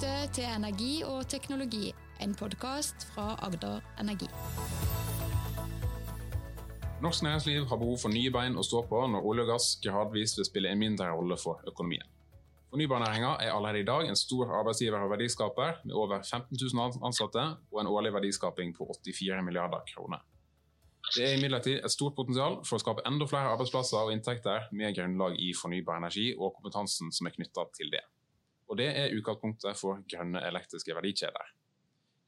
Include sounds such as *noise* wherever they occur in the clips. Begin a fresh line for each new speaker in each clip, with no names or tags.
lytter til Energi og teknologi, en podkast fra Agder Energi.
Norsk næringsliv har behov for nye bein å stå på når olje og gass gradvis vil spille en mindre rolle for økonomien. Fornybarnæringa er allerede i dag en stor arbeidsgiver og verdiskaper, med over 15 000 ansatte og en årlig verdiskaping på 84 milliarder kroner. Det er imidlertid et stort potensial for å skape enda flere arbeidsplasser og inntekter med grunnlag i fornybar energi og kompetansen som er knytta til det og det er utgangspunktet for grønne elektriske verdikjeder.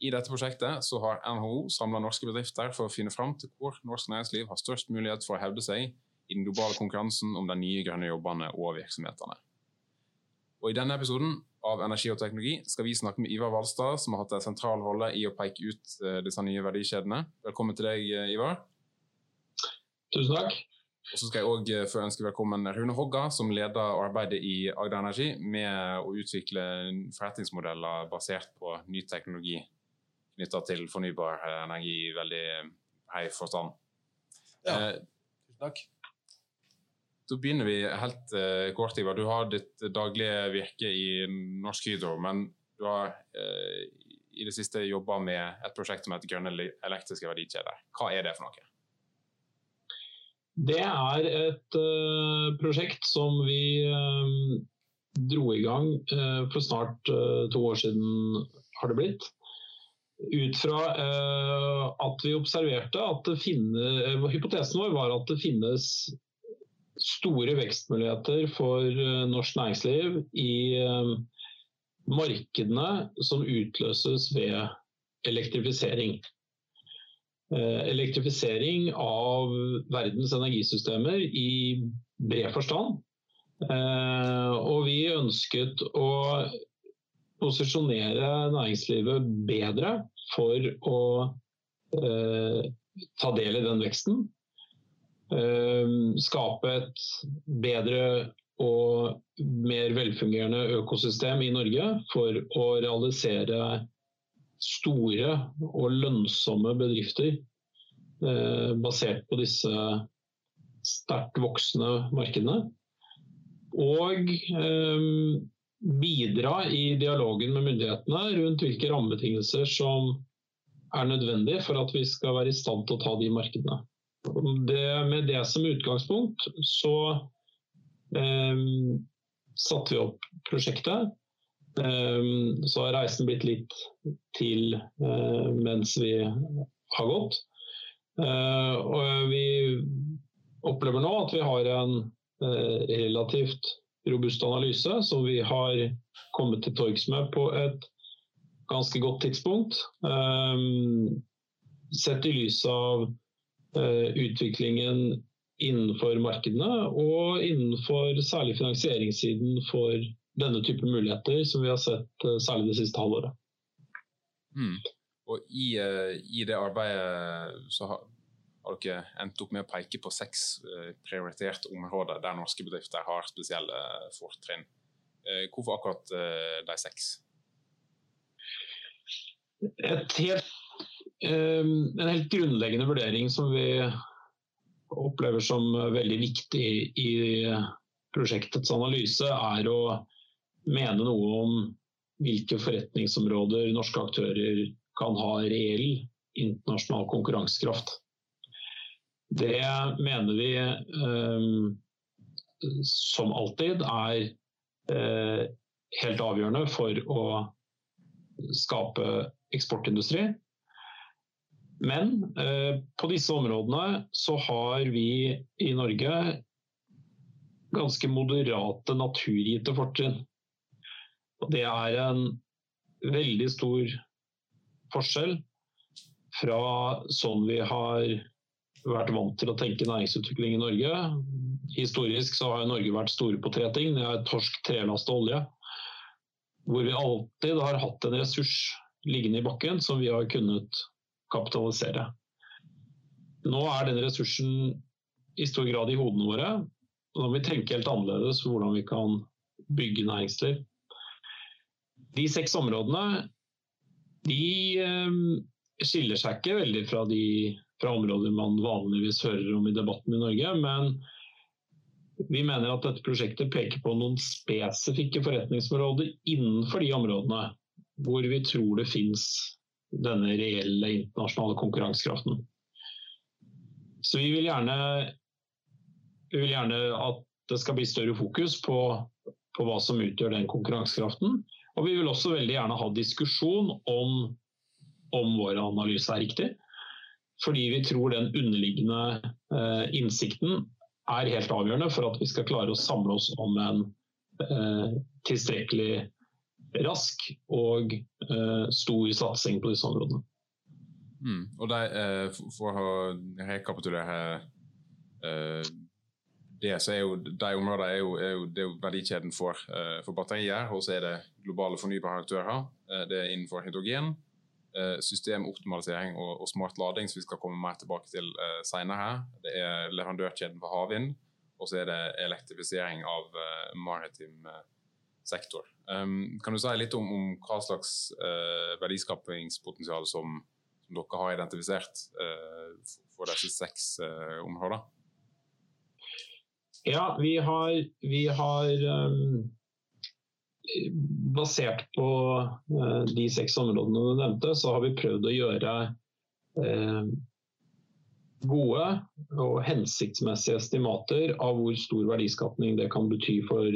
I dette prosjektet så har NHO samla norske bedrifter for å finne fram til hvor norsk næringsliv har størst mulighet for å hevde seg i den globale konkurransen om de nye grønne jobbene og virksomhetene. Og I denne episoden av Energi og teknologi skal vi snakke med Ivar Valstad, som har hatt en sentral rolle i å peke ut eh, disse nye verdikjedene. Velkommen til deg, eh, Ivar.
Tusen takk.
Og så skal jeg òg eh, få ønske velkommen Rune Hogga, som leder arbeidet i Agder Energi med å utvikle forretningsmodeller basert på ny teknologi knytta til fornybar energi i veldig hei forstand.
Ja, eh, tusen takk.
Da begynner vi helt uh, kort, Ivar. Du har ditt daglige virke i Norsk Hydro, men du har uh, i det siste jobba med et prosjekt som heter Grønne elektriske verdikjeder. Hva er det for noe?
Det er et uh, prosjekt som vi uh, dro i gang uh, for snart to år siden, har det blitt. Ut fra at vi observerte at det finnes, Hypotesen vår var at det finnes store vekstmuligheter for norsk næringsliv i markedene som utløses ved elektrifisering. Eh, elektrifisering av verdens energisystemer i bred forstand. Eh, og vi ønsket å posisjonere næringslivet bedre for å eh, ta del i den veksten. Skape et bedre og mer velfungerende økosystem i Norge for å realisere store og lønnsomme bedrifter eh, basert på disse sterkt voksende markedene. Og eh, bidra i dialogen med myndighetene rundt hvilke rammebetingelser som er nødvendig for at vi skal være i stand til å ta de markedene. Det, med det som utgangspunkt så eh, satte vi opp prosjektet. Ehm, så har reisen blitt litt til eh, mens vi har gått. Eh, og vi opplever nå at vi har en eh, relativt robust analyse som vi har kommet til torgs med på et ganske godt tidspunkt. Ehm, sett i lys av utviklingen innenfor markedene og innenfor særlig finansieringssiden for denne type muligheter som vi har sett eh, særlig det siste halvåret.
Mm. Og i, eh, i, det arbeidet så har, har, dere endt opp med å peke på seks eh, prioriterte områder der norske bedrifter har spesielle fortrinn. Hvorfor akkurat de seks?
Helt, en helt grunnleggende vurdering som vi opplever som veldig viktig i prosjektets analyse, er å mene noe om hvilke forretningsområder norske aktører kan ha reell internasjonal konkurransekraft. Det mener vi eh, som alltid er eh, helt avgjørende for å skape eksportindustri. Men eh, på disse områdene så har vi i Norge ganske moderate naturgitte fortrinn. Og det er en veldig stor forskjell fra sånn vi har vært vant til å tenke næringsutvikling i Norge. Historisk så har Norge vært store på tre ting. Det er torsk, trelast og olje. Hvor vi alltid har hatt en ressurs liggende i bakken som vi har kunnet kapitalisere. Nå er den ressursen i stor grad i hodene våre. Nå må vi tenke helt annerledes hvordan vi kan bygge næringsliv. De seks områdene de eh, skiller seg ikke veldig fra, de, fra områder man vanligvis hører om i debatten i Norge. Men vi mener at dette prosjektet peker på noen spesifikke forretningsområder innenfor de områdene hvor vi tror det fins denne reelle internasjonale konkurransekraften. Så vi vil gjerne, vi vil gjerne at det skal bli større fokus på, på, hva som utgjør den konkurransekraften. Og vi vil også veldig gjerne ha diskusjon om, om vår analyse er riktig. Fordi vi tror den underliggende eh, innsikten er helt avgjørende for at vi skal klare å samle oss om en eh, tilstrekkelig rask og eh, stor satsing på disse områdene.
Mm. Og de, eh, For å rekapitulere eh, det, så er jo de områdene er jo, er jo, det er jo verdikjeden for, eh, for batterier, og så er det globale fornybare aktører. det er innenfor hydrogen, systemoptimalisering og, og, smart lading, som vi skal komme mer tilbake til uh, senere. Det er leverandørkjeden for havvind, og så er det elektrifisering av maritim sektor. Um, kan du si litt om, om hva slags uh, verdiskapingspotensial som, som, dere har identifisert uh, for disse seks uh, områdene?
Ja, vi har, vi har um, Basert på de seks områdene du nevnte, så har vi prøvd å gjøre gode og hensiktsmessige estimater av hvor stor verdiskapning det kan bety for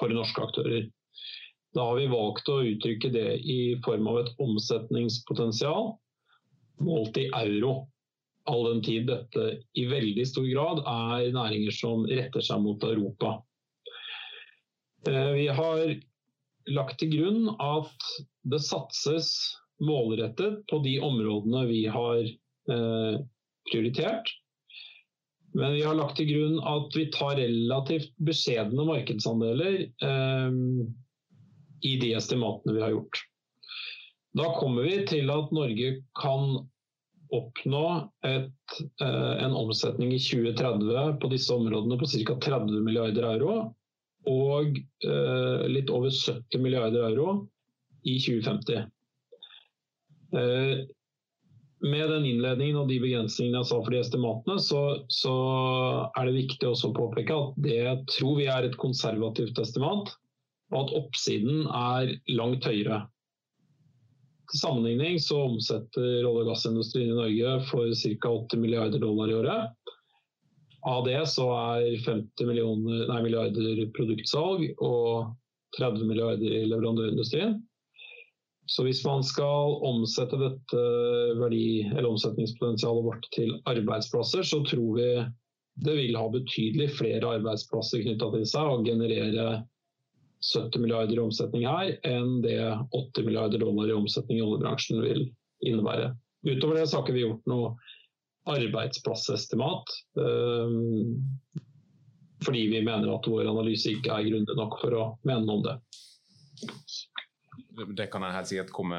for norske aktører. Da har vi valgt å uttrykke det i form av et omsetningspotensial målt i euro. All den tid dette i veldig stor grad er næringer som retter seg mot Europa. Eh, vi har lagt til grunn at det satses målrettet på de områdene vi har eh, prioritert. Men vi har lagt til grunn at vi tar relativt beskjedne markedsandeler eh, i de estimatene vi har gjort. Da kommer vi til at Norge kan oppnå et, eh, en omsetning i 2030 på disse områdene på ca. 30 milliarder euro. Og eh, litt over 70 milliarder euro i 2050. Eh, med den innledningen og de begrensningene jeg sa for de estimatene, så, så, er det viktig også å påpeke at det tror vi er et konservativt estimat, og at oppsiden er langt høyere. Til sammenligning så omsetter olje- og gassindustrien i Norge for ca. 80 milliarder dollar i året. Av det så er 50 nei, milliarder produktsalg og 30 milliarder i leverandørindustrien. Så hvis man skal omsette dette verdi- eller omsetningspotensialet vårt til arbeidsplasser, så tror vi det vil ha betydelig flere arbeidsplasser knytta til seg og generere 70 milliarder i omsetning her enn det 80 milliarder dollar i omsetning i oljebransjen vil innebære. Utover det så har ikke vi gjort noe arbeidsplassestimat. Um, fordi vi mener at vår analyse ikke er grundig nok for å mene om det
det kan en helt sikkert komme,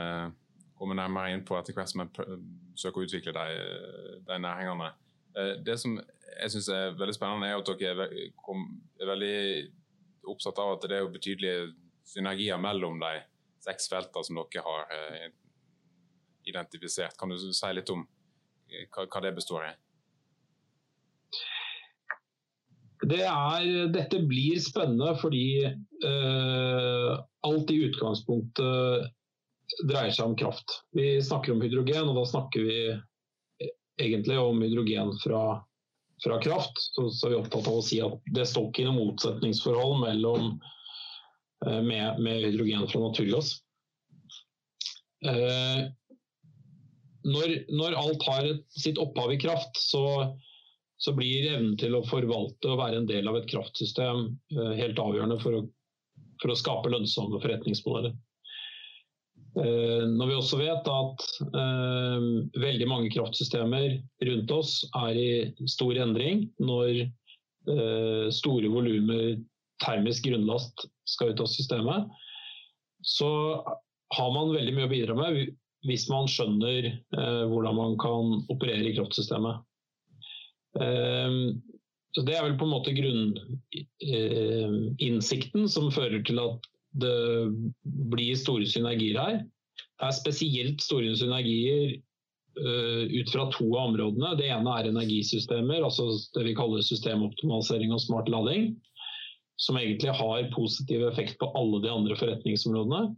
komme, nærmere inn på etter hvert som en søker å utvikle de, de næringene. Eh, det som jeg syns er veldig spennende, er at dere er veldig opptatt av at det er betydelige synergier mellom de seks feltene som dere har eh, identifisert. Kan du si litt om eh, hva det består i?
Det er, dette blir spennende fordi eh, alt i utgangspunktet dreier seg om kraft. Vi snakker om hydrogen, og da snakker vi egentlig om hydrogen fra, fra kraft. Så, så, er vi opptatt av å si at det står ikke noe motsetningsforhold mellom, uh, med, med, hydrogen fra naturgass. Uh, når, når, alt har sitt opphav i kraft, så så blir evnen til å forvalte og være en del av et kraftsystem eh, helt avgjørende for å, for å skape lønnsomme forretningsmodeller. Eh, når vi også vet at eh, veldig mange kraftsystemer rundt oss er i stor endring når store volumer termisk grunnlast skal ut av systemet, så har man veldig mye å bidra med hvis man skjønner hvordan man kan operere i kraftsystemet. Så Det er vel på en måte grunninnsikten som fører til at det blir store synergier her. Det er spesielt store synergier uh, ut fra to av områdene. Det ene er energisystemer, altså det vi kaller systemoptimalisering og smart lading. Som egentlig har positiv effekt på alle de andre forretningsområdene.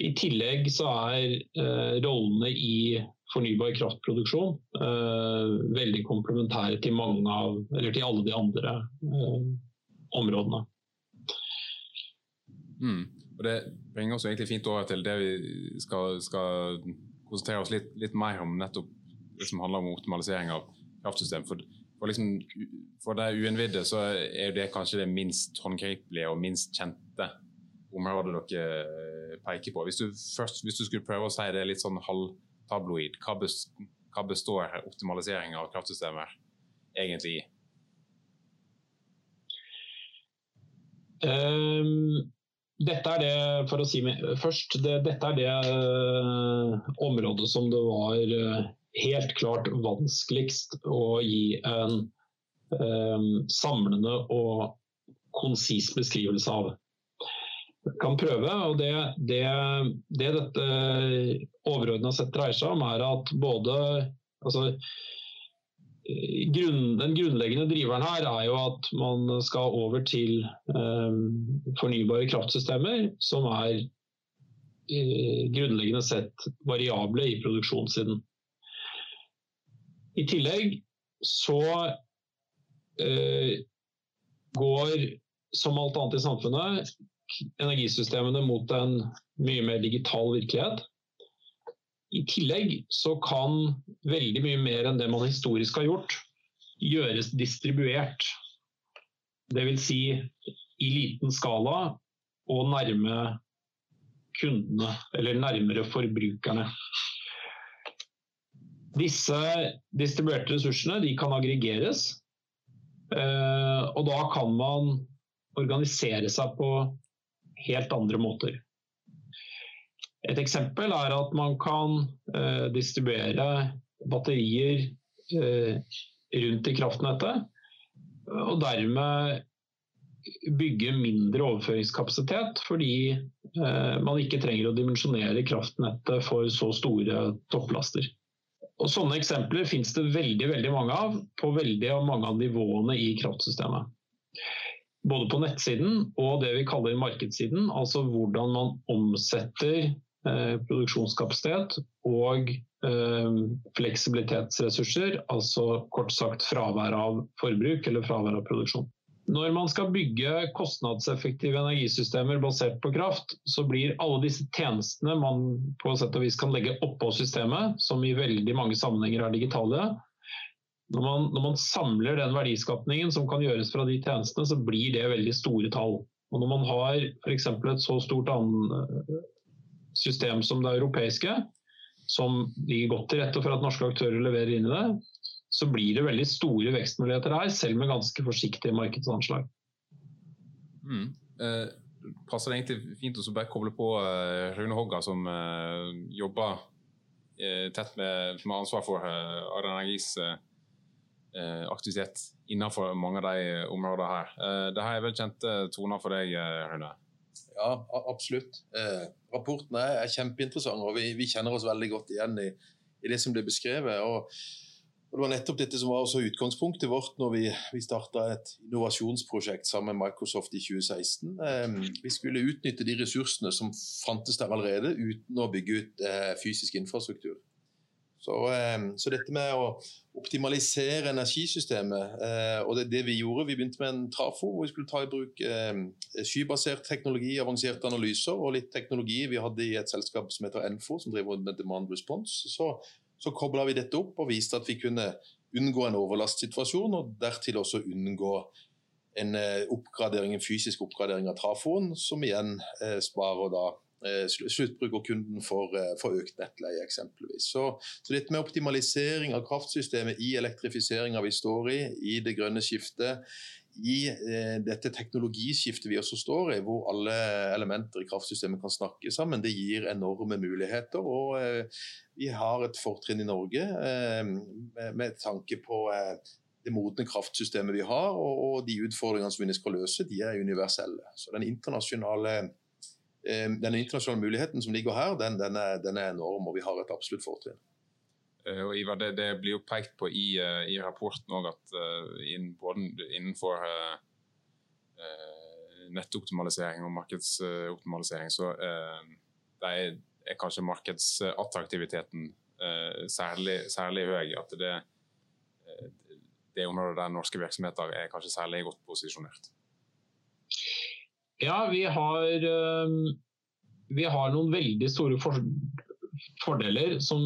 I tillegg så er uh, rollene i fornybar kraftproduksjon uh, veldig komplementære til, av, til alle de andre områdene.
Mm. Og Det bringer oss egentlig fint over til det vi skal, skal konsentrere oss litt, litt, mer om, nettopp det som handler om optimalisering av kraftsystem. For, for, liksom, for det uinnvidde så er det kanskje det minst håndgripelige og minst kjente området dere peker på. Hvis du, først, hvis du skulle prøve å si det litt sånn halvtabloid, hva består optimalisering av kraftsystemer egentlig i?
Um, dette er det, for å si først, det, dette er det uh, området som det var uh, helt klart vanskeligst å gi en um, samlende og konsis beskrivelse av kan prøve. og Det, det, det dette overordna sett dreier seg om, er at både altså, grunn, Den grunnleggende driveren her er jo at man skal over til um, fornybare kraftsystemer som er uh, grunnleggende sett variable i produksjonssiden. I tillegg så uh, går, som alt annet i samfunnet, energisystemene mot en mye mer digital virkelighet. I tillegg så kan veldig mye mer enn det man historisk har gjort, gjøres distribuert. Dvs. Si i liten skala og nærme kundene, eller nærmere forbrukerne. Disse distribuerte ressursene kan aggregeres, eh, og da kan man organisere seg på helt andre måter. Et eksempel er at man kan eh, distribuere batterier eh, rundt i kraftnettet, og dermed bygge mindre overføringskapasitet, fordi eh, man ikke trenger å dimensjonere kraftnettet for så store topplaster. Og Sånne eksempler finnes det veldig, veldig mange av på veldig mange av nivåene i kraftsystemet både på nettsiden og det vi kaller markedssiden. Altså hvordan man omsetter produksjonskapasitet og eh, fleksibilitetsressurser. Altså kort sagt fravær av forbruk eller fravær av produksjon. Når man skal bygge kostnadseffektive energisystemer basert på kraft, så blir alle disse tjenestene man på sett og vis kan legge oppå systemet, som i veldig mange sammenhenger er digitale, når man, når man, samler den verdiskapningen som kan gjøres fra de tjenestene, så blir det veldig store tall. Og når man har f.eks. et så stort system som det europeiske, som ligger godt til rette for at norske aktører leverer inn i det, så blir det veldig store vekstmuligheter her, selv med ganske forsiktige markedsanslag.
Mm. Eh, passer det egentlig fint å bare koble på eh, Rune Hogga, som eh, jobber eh, tett med, med ansvar for eh, Arenergis eh, Eh, aktivitet innenfor mange av de områdene her. Det her er vel kjente toner for deg, Rune?
Ja, absolutt. Eh, rapportene er, kjempeinteressante, og vi, vi, kjenner oss veldig godt igjen i, i det som ble beskrevet. Og, og, Det var nettopp dette som var også utgangspunktet vårt når vi, vi starta et innovasjonsprosjekt sammen med Microsoft i 2016. Eh, vi skulle utnytte de ressursene som fantes der allerede, uten å bygge ut eh, fysisk infrastruktur. Så, ehm, så, dette med å optimalisere energisystemet, eh, og det det vi gjorde. Vi begynte med en trafo hvor vi skulle ta i bruk ehm, skybasert teknologi, avanserte analyser og litt teknologi vi hadde i et selskap som heter Enfo, som driver med demand response. Så, så kobla vi dette opp og viste at vi kunne unngå en overlastsituasjon, og dertil også unngå en eh, oppgradering, en fysisk oppgradering av trafoen, som igjen eh, sparer da Eh, sluttbrukerkunden får, eh, får økt nettleie, eksempelvis. Så, så dette med optimalisering av kraftsystemet i elektrifiseringa vi står i, i det grønne skiftet, i eh, dette teknologiskiftet vi også står i, hvor alle elementer i kraftsystemet kan snakke sammen, det gir enorme muligheter. og eh, Vi har et fortrinn i Norge eh, med, med, tanke på eh, det modne kraftsystemet vi har, og, og de utfordringene som vi skal løse, de er universelle. Så den internasjonale den internasjonale muligheten som ligger her, den, den, er, den er, enorm, og vi har et absolutt fortrinn.
Uh, og Ivar, det, det, blir jo pekt på i, uh, i rapporten òg at in, både innenfor nettoptimalisering og markedsoptimalisering så det er, er kanskje markedsattraktiviteten eh, særlig, særlig høy. At det, eh, det området der norske virksomheter er kanskje særlig godt posisjonert.
Ja, vi har, vi har noen veldig store for, fordeler som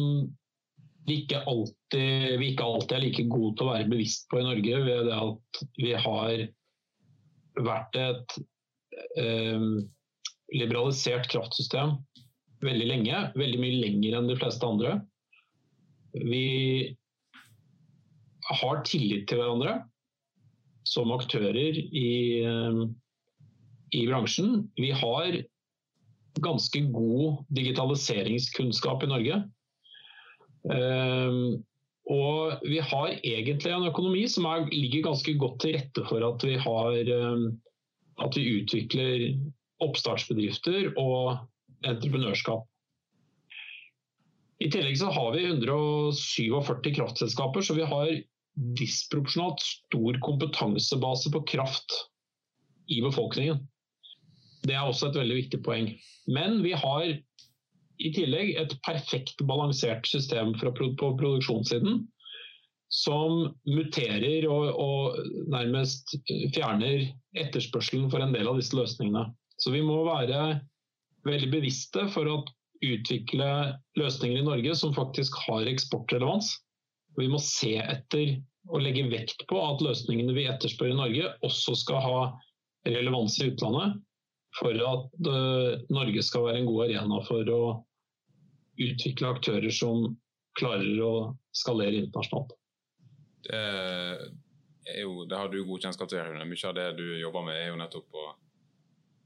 vi ikke, alltid, vi ikke alltid er like gode til å være bevisst på i Norge. Ved det at vi har vært et eh, liberalisert kraftsystem veldig lenge. Veldig mye lenger enn de fleste andre. Vi har tillit til hverandre som aktører i, eh, i bransjen. Vi har ganske god digitaliseringskunnskap i Norge. Um, og vi har egentlig en økonomi som er, ligger ganske godt til rette for at vi, har, um, at vi utvikler oppstartsbedrifter og entreprenørskap. I tillegg så har vi 147 kraftselskaper, så vi har disproporsjonalt stor kompetansebase på kraft i befolkningen. Det er også et veldig viktig poeng. Men vi har i tillegg et perfekt balansert system på produksjonssiden som muterer og, og, nærmest fjerner etterspørselen for en del av disse løsningene. Så vi må være veldig bevisste for å utvikle løsninger i Norge som faktisk har eksportrelevans. Vi må se etter og legge vekt på at løsningene vi etterspør i Norge også skal ha relevans i utlandet, for at uh, Norge skal være en god arena for å utvikle aktører som klarer å skalere internasjonalt.
Det, jo, det har du god kjennskap til. Mye av det du jobber med er jo nettopp å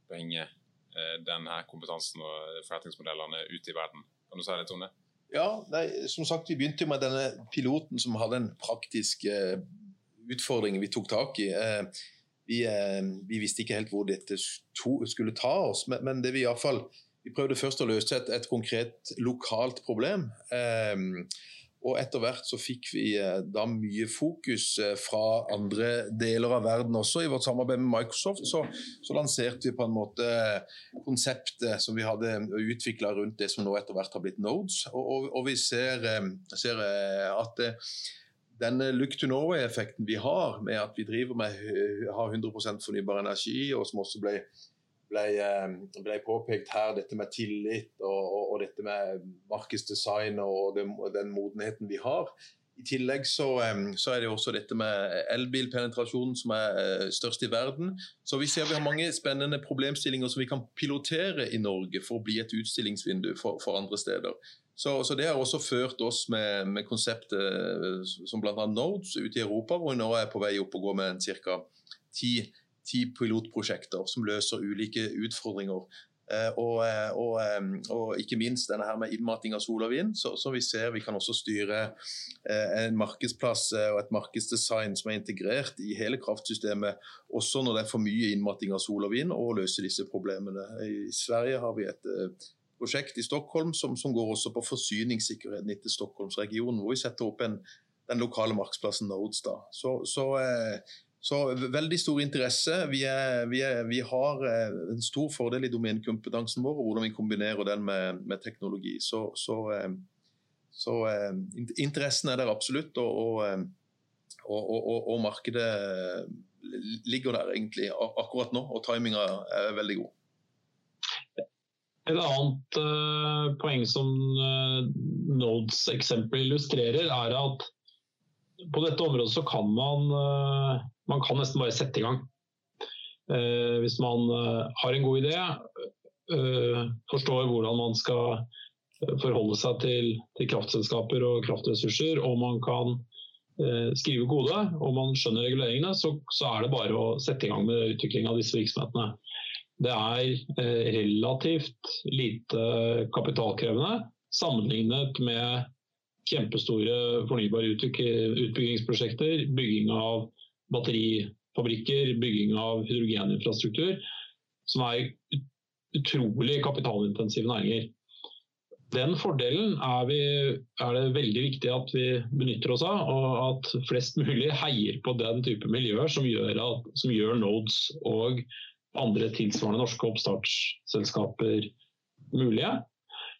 bringe Eh, denne kompetansen og forretningsmodellene ute i verden. Kan du si litt om det?
Ja, nei, som sagt, Vi begynte med denne piloten som hadde en praktisk eh, utfordring vi tok tak i. Eh, vi, eh, vi, visste ikke helt hvor dette skulle ta oss, men, men det vi i fall, vi prøvde først å løse et, et konkret lokalt problem. Eh, og etter hvert så fikk vi eh, da mye fokus eh, fra andre deler av verden også. I vårt samarbeid med Microsoft så, så lanserte vi på en måte konseptet som vi hadde utvikla rundt det som nå etter hvert har blitt Nodes. Og, og, og vi ser, eh, ser at denne look to Norway-effekten vi har, med at vi driver med har 100% fornybar energi, og som også ble ble, eh, ble, påpekt her, dette med tillit og, og, og dette med markedsdesign og den, den modenheten vi har. I tillegg så, eh, så, er det også dette med elbilpenetrasjonen som er eh, størst i verden. Så vi ser vi har mange spennende problemstillinger som vi kan pilotere i Norge for å bli et utstillingsvindu for, for andre steder. Så, så, det har også ført oss med, med konseptet som bl.a. Nodes ute i Europa, hvor vi nå er på vei opp og går med ca. ti ti pilotprosjekter som løser ulike utfordringer. Eh, og, eh, og, eh, og, ikke minst denne her med innmating av sol og vind, så, så vi ser vi kan også styre en markedsplass og et markedsdesign som er integrert i hele kraftsystemet, også når det er for mye innmating av sol og vind, og løse disse problemene. I Sverige har vi et prosjekt i Stockholm som, som går også på forsyningssikkerheten etter Stockholmsregionen, hvor vi setter opp en, den lokale markedsplassen Nodes. Da. Så, så så veldig stor interesse. Vi, er, vi, er, vi, har eh, en stor fordel i domenekompetansen vår, og hvordan vi kombinerer den med, med teknologi. Så, så, eh, eh, interessen er der absolutt, og, og, og, og, markedet ligger der egentlig akkurat nå, og timinga er veldig god.
Et annet uh, poeng som uh, Nodes eksempel illustrerer, er at på dette området så kan man uh, man kan nesten bare sette i gang. Eh, hvis man eh, har en god idé, eh, forstår hvordan man skal forholde seg til, til kraftselskaper og kraftressurser, og man kan skrive kode og man skjønner reguleringene, så, så, er det bare å sette i gang med utvikling av disse virksomhetene. Det er relativt lite kapitalkrevende sammenlignet med kjempestore fornybare utbyggingsprosjekter, bygging av batterifabrikker, bygging av hydrogeninfrastruktur, som er utrolig kapitalintensive næringer. Den fordelen er, vi, er, det veldig viktig at vi benytter oss av, og at flest mulig *laughs* heier på den type miljøer som gjør, at, som gjør Nodes og andre tilsvarende norske oppstartsselskaper mulige.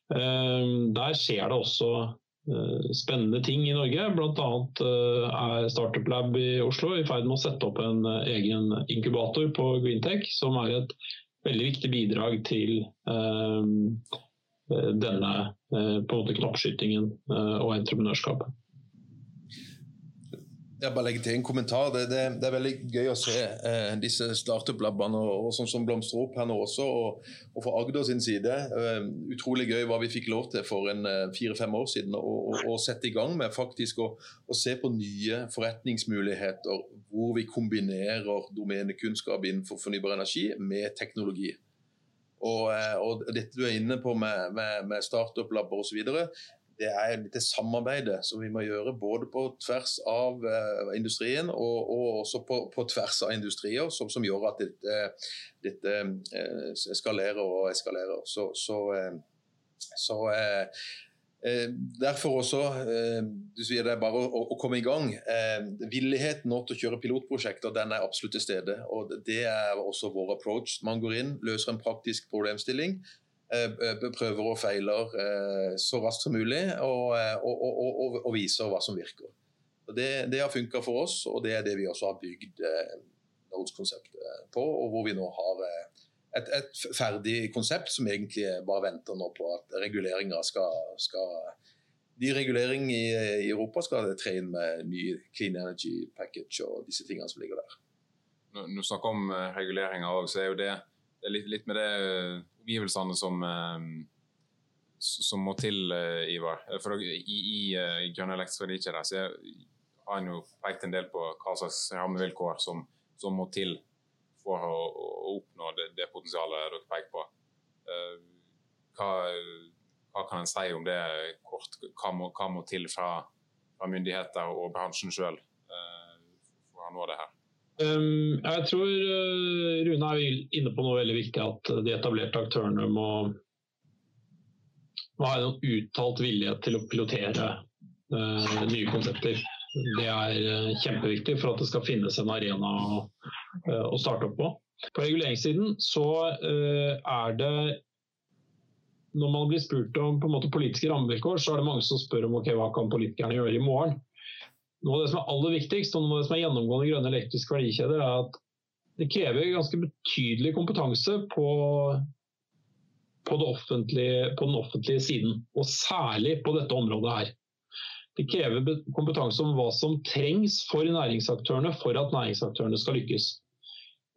Der skjer det også spennende ting i Norge. Bl.a. er Startup Lab i Oslo i ferd med å sette opp en egen inkubator på Greentech, som er et veldig viktig bidrag til denne en måte knoppskytingen og entreprenørskapet.
Jeg bare legger til en kommentar. Det, det, det er veldig gøy å se eh, disse startup-labbene og, sånn som blomstrer opp her nå også. Og, og for Agder sin side, eh, utrolig gøy hva vi fikk lov til for en eh, fire-fem år siden. Å sette i gang med faktisk å, se på nye forretningsmuligheter hvor vi kombinerer domenekunnskap innenfor fornybar energi med teknologi. Og, eh, og, dette du er inne på med, med, med startup-labber osv., det er dette samarbeidet som vi må gjøre både på tvers av uh, industrien og, og, også på, på, tvers av industrier, som, som gjør at dette, dette uh, eskalerer og eskalerer. Så, så, så Derfor også, du sier det er bare å, å komme i gang. Villigheten nå til å kjøre pilotprosjekter den er absolutt til stede. og Det er også vår approach. Man går inn, løser en praktisk problemstilling Eh, prøver og feiler eh, så raskt som mulig, og, eh, og, og, og viser hva som virker. Det, det, har funka for oss, og det er det vi også har bygd Nodes-konseptet på. Og hvor vi nå har et, et, ferdig konsept som egentlig bare venter nå på at reguleringer skal, skal Ny regulering i, i, Europa skal tre inn med ny clean energy package og disse tingene som ligger der.
Når du snakker om reguleringer òg, så er jo det, det er litt, litt med det omgivelsene som, eh, som må til, eh, Ivar. For I, i grønne Grønn elektrisk verdikjede så har en jo pekt en del på hva slags rammevilkår som, som må til for å, å oppnå det, det, potensialet dere peker på. hva, hva, kan en si om det kort? Hva må, hva må til fra, fra, myndigheter og bransjen sjøl for å nå det her?
Um, jeg tror uh, Rune er inne på noe veldig viktig, at de etablerte aktørene må, må ha en uttalt vilje til å pilotere uh, nye konsepter. Det er uh, kjempeviktig for at det skal finnes en arena å, å starte opp på. På reguleringssiden så er det når man blir spurt om måte, politiske rammevilkår, så er det mange som spør om okay, hva kan politikerne gjøre i morgen. Noe av det som er aller viktigst, og noe av det som er gjennomgående grønne elektriske verdikjeder, er at det krever ganske betydelig kompetanse på, på, på, den offentlige siden. Og særlig på dette området her. Det krever kompetanse om hva som trengs for næringsaktørene for at næringsaktørene skal lykkes.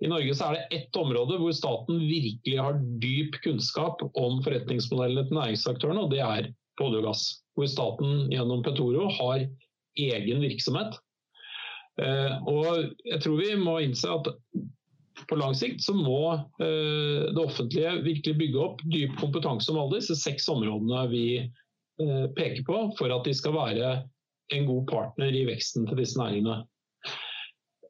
I Norge er det ett område hvor staten virkelig har dyp kunnskap om forretningsmodellene til næringsaktørene, og det er på olje og gass. Hvor staten gjennom Petoro har egen virksomhet. Eh, og jeg tror vi må innse at på lang sikt så må eh, det offentlige virkelig bygge opp dyp kompetanse om alle disse seks områdene vi eh, peker på, for at de skal være en god partner i veksten til disse næringene.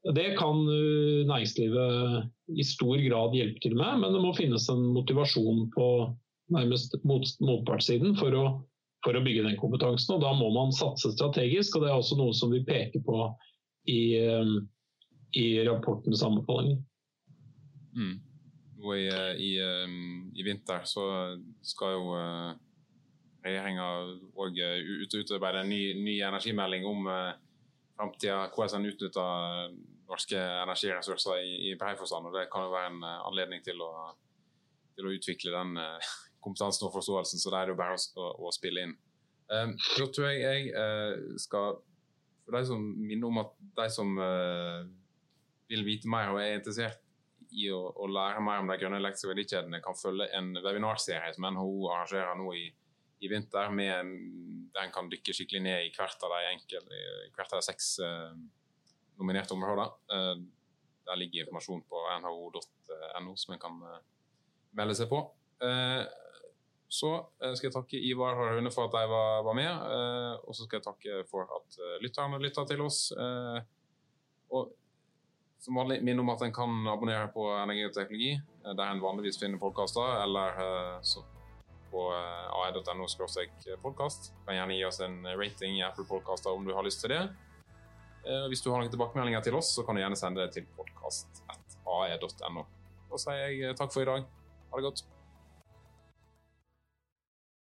Det kan næringslivet i stor grad hjelpe til med, men det må finnes en motivasjon på nærmest motpartssiden for å for å bygge den kompetansen. og Da må man satse strategisk, og det er også noe som vi peker på i, eh, i rapportens anbefalinger.
Mm. I, eh, i, eh, i, vinter så skal jo regjeringa òg utarbeide en ny, ny, energimelding om framtida, hvordan en utnytter norske energiressurser i, i brei forstand. Og det kan jo være en anledning til å, til å utvikle den kompetansen og forståelsen, så da er det jo bare å, å spille inn. Um, da tror jeg jeg uh, skal For de som minner om at de som uh, vil vite mer og er interessert i å, å lære mer om de grønne elektriske verdikjedene, kan følge en webinarserie som NHO arrangerer nå i, i vinter, med, der en kan dykke skikkelig ned i hvert av de, enkel, hvert av de seks uh, nominerte områder. der ligger informasjon på nho.no som en kan melde seg på. Uh, så eh, skal jeg takke Ivar og for at de var, var med. Eh, og så skal jeg takke for at eh, lytterne lytta til oss. og som vanlig minn om at en kan abonnere på Energi og teknologi, der en vanligvis finner podkaster, eller på ae.no podkast. Kan gjerne gi oss en rating i Apple Podkaster om du har lyst til det. Hvis du har noen tilbakemeldinger til oss, så kan du gjerne sende det til podkast.ae.no. Da sier jeg takk for i dag. Ha det godt.